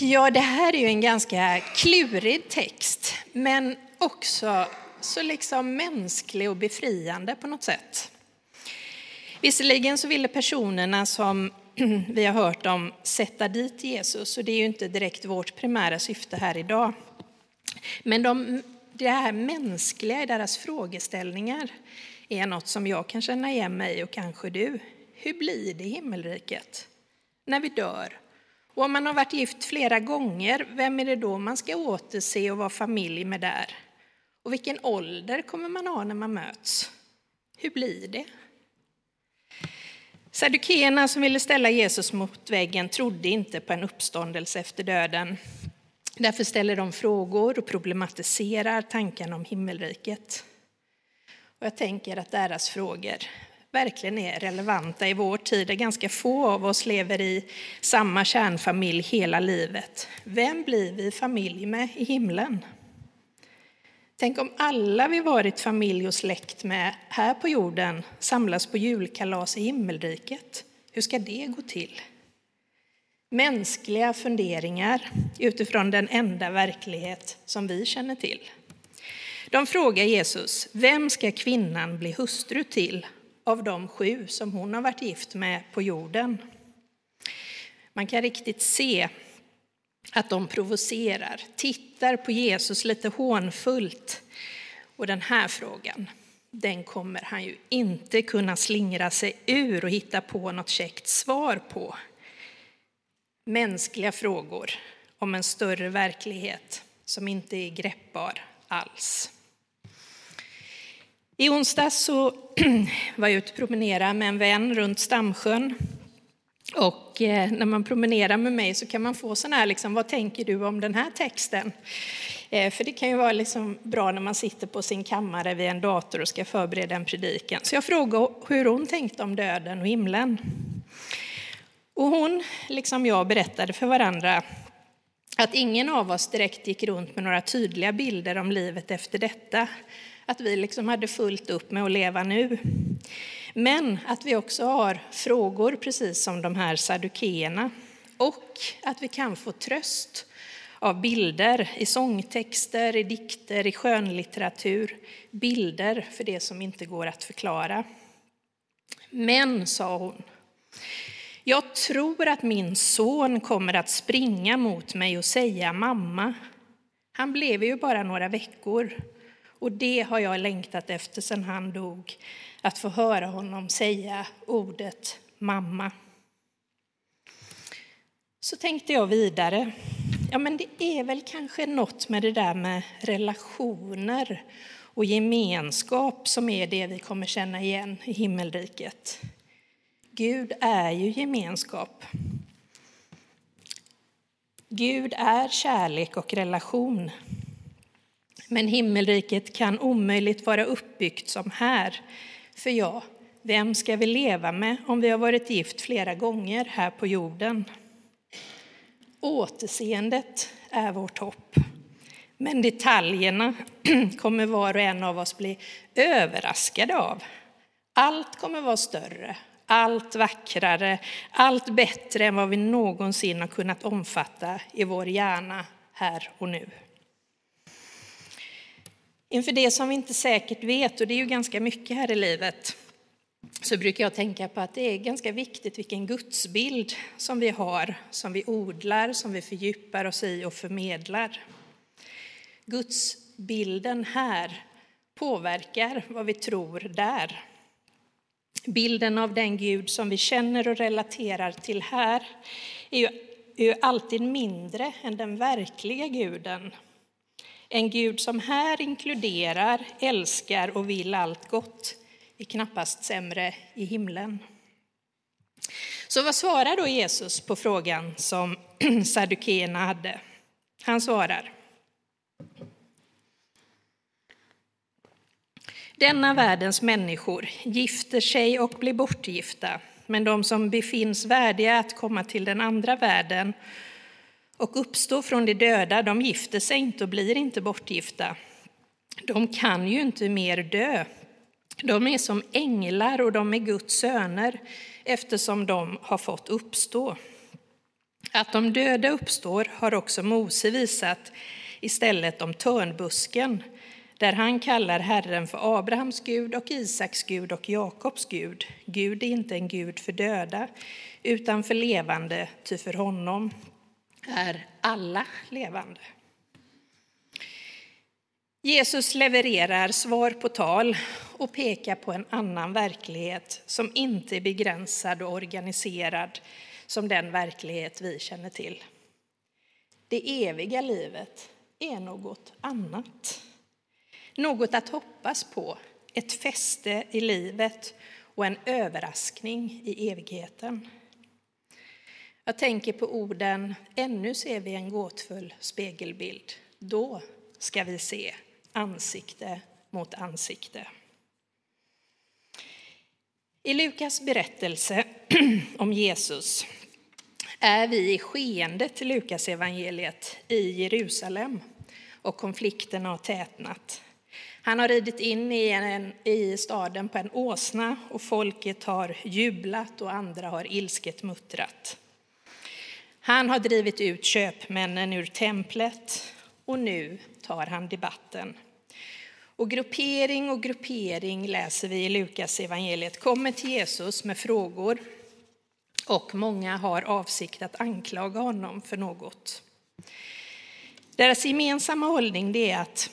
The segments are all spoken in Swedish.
Ja, det här är ju en ganska klurig text, men också så liksom mänsklig och befriande på något sätt. Visserligen så ville personerna som vi har hört om sätta dit Jesus, och det är ju inte direkt vårt primära syfte här idag. Men de, det här mänskliga i deras frågeställningar är något som jag kan känna igen mig i och kanske du. Hur blir det i himmelriket? När vi dör? Och om man har varit gift flera gånger, vem är det då man ska återse och vara familj med där? Och vilken ålder kommer man ha när man möts? Hur blir det? Saddukeerna som ville ställa Jesus mot väggen trodde inte på en uppståndelse efter döden. Därför ställer de frågor och problematiserar tanken om himmelriket. Och jag tänker att deras frågor verkligen är relevanta i vår tid, där ganska få av oss lever i samma kärnfamilj hela livet. Vem blir vi familj med i himlen? Tänk om alla vi varit familj och släkt med här på jorden samlas på julkalas i himmelriket. Hur ska det gå till? Mänskliga funderingar utifrån den enda verklighet som vi känner till. De frågar Jesus, vem ska kvinnan bli hustru till av de sju som hon har varit gift med på jorden? Man kan riktigt se att de provocerar, tittar på Jesus lite hånfullt. Och den här frågan, den kommer han ju inte kunna slingra sig ur och hitta på något käckt svar på. Mänskliga frågor om en större verklighet som inte är greppbar alls. I onsdags så var jag ute och promenerade med en vän runt Stamsjön och eh, när man promenerar med mig så kan man få sån här, liksom, vad tänker du om den här texten? Eh, för det kan ju vara liksom bra när man sitter på sin kammare vid en dator och ska förbereda en predikan. Så jag frågade hur hon tänkte om döden och himlen. Och hon, liksom jag, berättade för varandra att ingen av oss direkt gick runt med några tydliga bilder om livet efter detta. Att vi liksom hade fullt upp med att leva nu. Men att vi också har frågor, precis som de här saddukeerna. Och att vi kan få tröst av bilder i sångtexter, i dikter, i skönlitteratur. Bilder för det som inte går att förklara. Men, sa hon, jag tror att min son kommer att springa mot mig och säga mamma. Han blev ju bara några veckor och det har jag längtat efter sedan han dog att få höra honom säga ordet mamma. Så tänkte jag vidare. Ja, men det är väl kanske något med det där med relationer och gemenskap som är det vi kommer känna igen i himmelriket. Gud är ju gemenskap. Gud är kärlek och relation. Men himmelriket kan omöjligt vara uppbyggt som här för ja, vem ska vi leva med om vi har varit gift flera gånger här på jorden? Återseendet är vårt hopp. Men detaljerna kommer var och en av oss bli överraskade av. Allt kommer vara större, allt vackrare, allt bättre än vad vi någonsin har kunnat omfatta i vår hjärna här och nu. Inför det som vi inte säkert vet, och det är ju ganska mycket här i livet, så brukar jag tänka på att det är ganska viktigt vilken gudsbild som vi har, som vi odlar, som vi fördjupar oss i och förmedlar. Gudsbilden här påverkar vad vi tror där. Bilden av den Gud som vi känner och relaterar till här är ju, är ju alltid mindre än den verkliga guden en Gud som här inkluderar, älskar och vill allt gott är knappast sämre i himlen. Så vad svarar då Jesus på frågan som saddukeerna hade? Han svarar. Denna världens människor gifter sig och blir bortgifta, men de som befinns värdiga att komma till den andra världen och uppstår från de döda, de gifter sig inte och blir inte bortgifta. De kan ju inte mer dö. De är som änglar och de är Guds söner eftersom de har fått uppstå. Att de döda uppstår har också Mose visat istället om törnbusken, där han kallar Herren för Abrahams Gud och Isaks Gud och Jakobs Gud. Gud är inte en Gud för döda, utan för levande, ty för honom är alla levande. Jesus levererar svar på tal och pekar på en annan verklighet som inte är begränsad och organiserad som den verklighet vi känner till. Det eviga livet är något annat. Något att hoppas på, ett fäste i livet och en överraskning i evigheten. Jag tänker på orden ännu ser vi en gåtfull spegelbild. Då ska vi se ansikte mot ansikte. I Lukas berättelse om Jesus är vi i skeendet i Lukas evangeliet i Jerusalem och konflikten har tätnat. Han har ridit in i, en, i staden på en åsna och folket har jublat och andra har ilsket muttrat. Han har drivit ut köpmännen ur templet och nu tar han debatten. Och gruppering och gruppering läser vi i Lukas evangeliet kommer till Jesus med frågor och många har avsikt att anklaga honom för något. Deras gemensamma hållning är att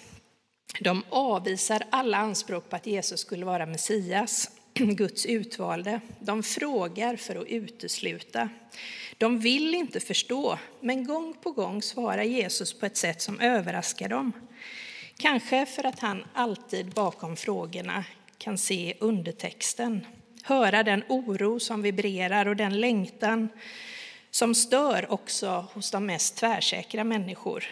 de avvisar alla anspråk på att Jesus skulle vara Messias, Guds utvalde. De frågar för att utesluta. De vill inte förstå, men gång på gång svarar Jesus på ett sätt som överraskar dem. Kanske för att han alltid bakom frågorna kan se undertexten, höra den oro som vibrerar och den längtan som stör också hos de mest tvärsäkra människor.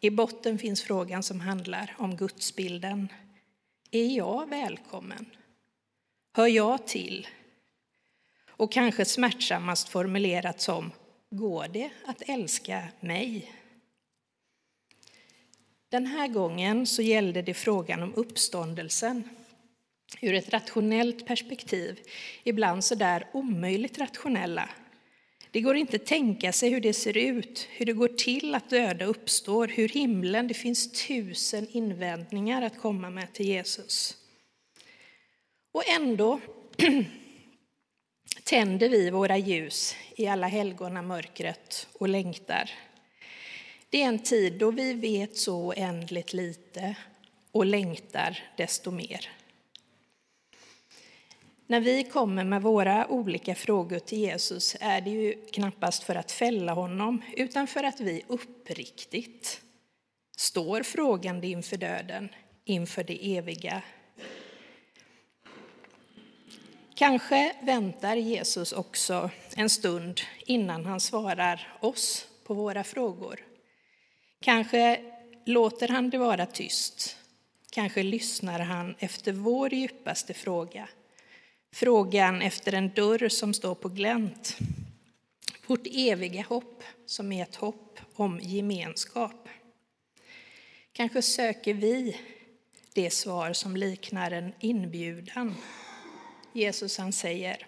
I botten finns frågan som handlar om gudsbilden. Är jag välkommen? Hör jag till? Och kanske smärtsammast formulerat som Går det att älska mig? Den här gången så gällde det frågan om uppståndelsen ur ett rationellt perspektiv, ibland så där omöjligt rationella. Det går inte att tänka sig hur det ser ut, hur det går till att döda uppstår, hur himlen, det finns tusen invändningar att komma med till Jesus. Och ändå tänder vi våra ljus i alla helgona mörkret och längtar. Det är en tid då vi vet så oändligt lite och längtar desto mer. När vi kommer med våra olika frågor till Jesus är det ju knappast för att fälla honom, utan för att vi uppriktigt står frågande inför döden, inför det eviga. Kanske väntar Jesus också en stund innan han svarar oss på våra frågor. Kanske låter han det vara tyst. Kanske lyssnar han efter vår djupaste fråga. Frågan efter en dörr som står på glänt. Vårt eviga hopp som är ett hopp om gemenskap. Kanske söker vi det svar som liknar en inbjudan. Jesus han säger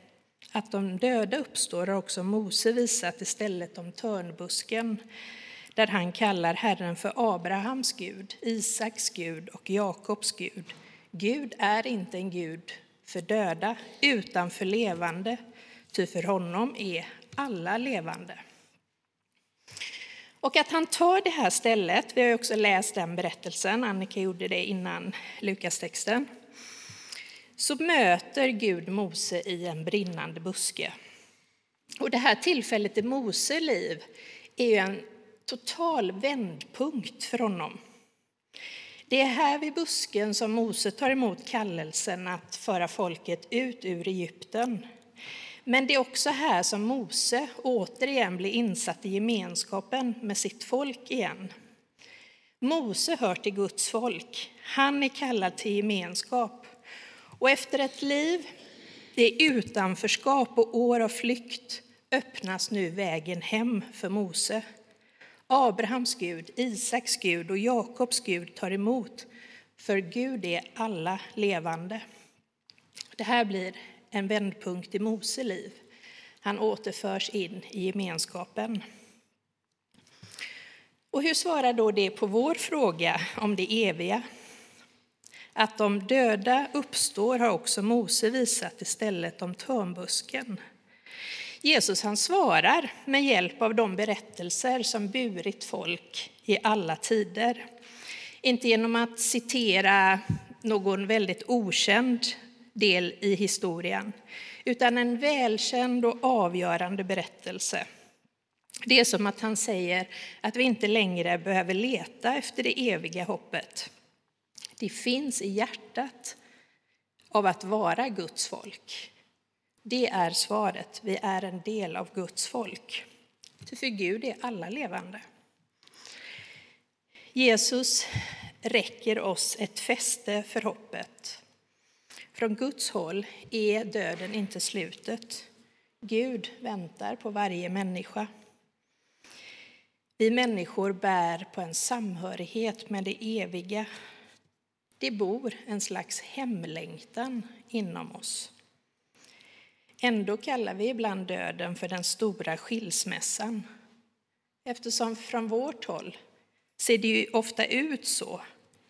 att de döda uppstår har också Mose visat istället om törnbusken där han kallar Herren för Abrahams Gud, Isaks Gud och Jakobs Gud. Gud är inte en Gud för döda, utan för levande, ty för honom är alla levande. Och att han tar det här stället, vi har också läst den berättelsen, Annika gjorde det innan Lukas-texten, så möter Gud Mose i en brinnande buske. Och det här tillfället i Mose liv är ju en total vändpunkt för honom. Det är här vid busken som Mose tar emot kallelsen att föra folket ut ur Egypten. Men det är också här som Mose återigen blir insatt i gemenskapen med sitt folk igen. Mose hör till Guds folk. Han är kallad till gemenskap. Och efter ett liv i utanförskap och år av flykt öppnas nu vägen hem för Mose. Abrahams Gud, Isaks Gud och Jakobs Gud tar emot, för Gud är alla levande. Det här blir en vändpunkt i Mose liv. Han återförs in i gemenskapen. Och hur svarar då det på vår fråga om det eviga? Att de döda uppstår har också Mose visat istället om törnbusken. Jesus han svarar med hjälp av de berättelser som burit folk i alla tider. Inte genom att citera någon väldigt okänd del i historien, utan en välkänd och avgörande berättelse. Det är som att han säger att vi inte längre behöver leta efter det eviga hoppet. Det finns i hjärtat av att vara Guds folk. Det är svaret. Vi är en del av Guds folk. För Gud är alla levande. Jesus räcker oss ett fäste för hoppet. Från Guds håll är döden inte slutet. Gud väntar på varje människa. Vi människor bär på en samhörighet med det eviga. Det bor en slags hemlängtan inom oss. Ändå kallar vi ibland döden för den stora skilsmässan. Eftersom från vårt håll ser det ju ofta ut så.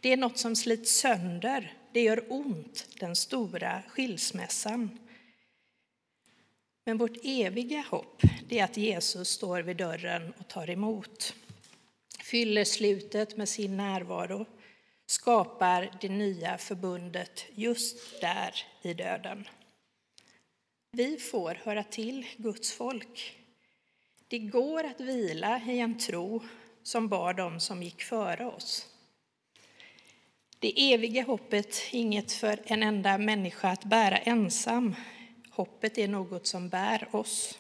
Det är något som slits sönder, det gör ont, den stora skilsmässan. Men vårt eviga hopp är att Jesus står vid dörren och tar emot. Fyller slutet med sin närvaro, skapar det nya förbundet just där i döden. Vi får höra till Guds folk. Det går att vila i en tro som bar dem som gick före oss. Det eviga hoppet är inget för en enda människa att bära ensam. Hoppet är något som bär oss.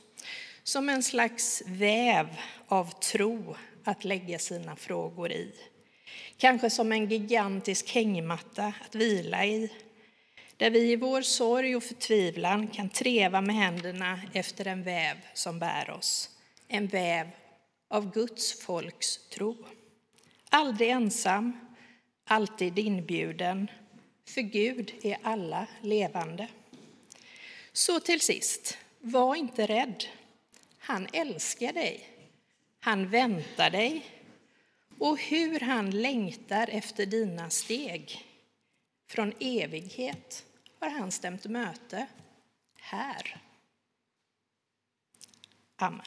Som en slags väv av tro att lägga sina frågor i. Kanske som en gigantisk hängmatta att vila i där vi i vår sorg och förtvivlan kan treva med händerna efter en väv som bär oss. En väv av Guds folks tro. Aldrig ensam, alltid inbjuden, för Gud är alla levande. Så till sist, var inte rädd. Han älskar dig. Han väntar dig. Och hur han längtar efter dina steg. Från evighet har han stämt möte här. Amen.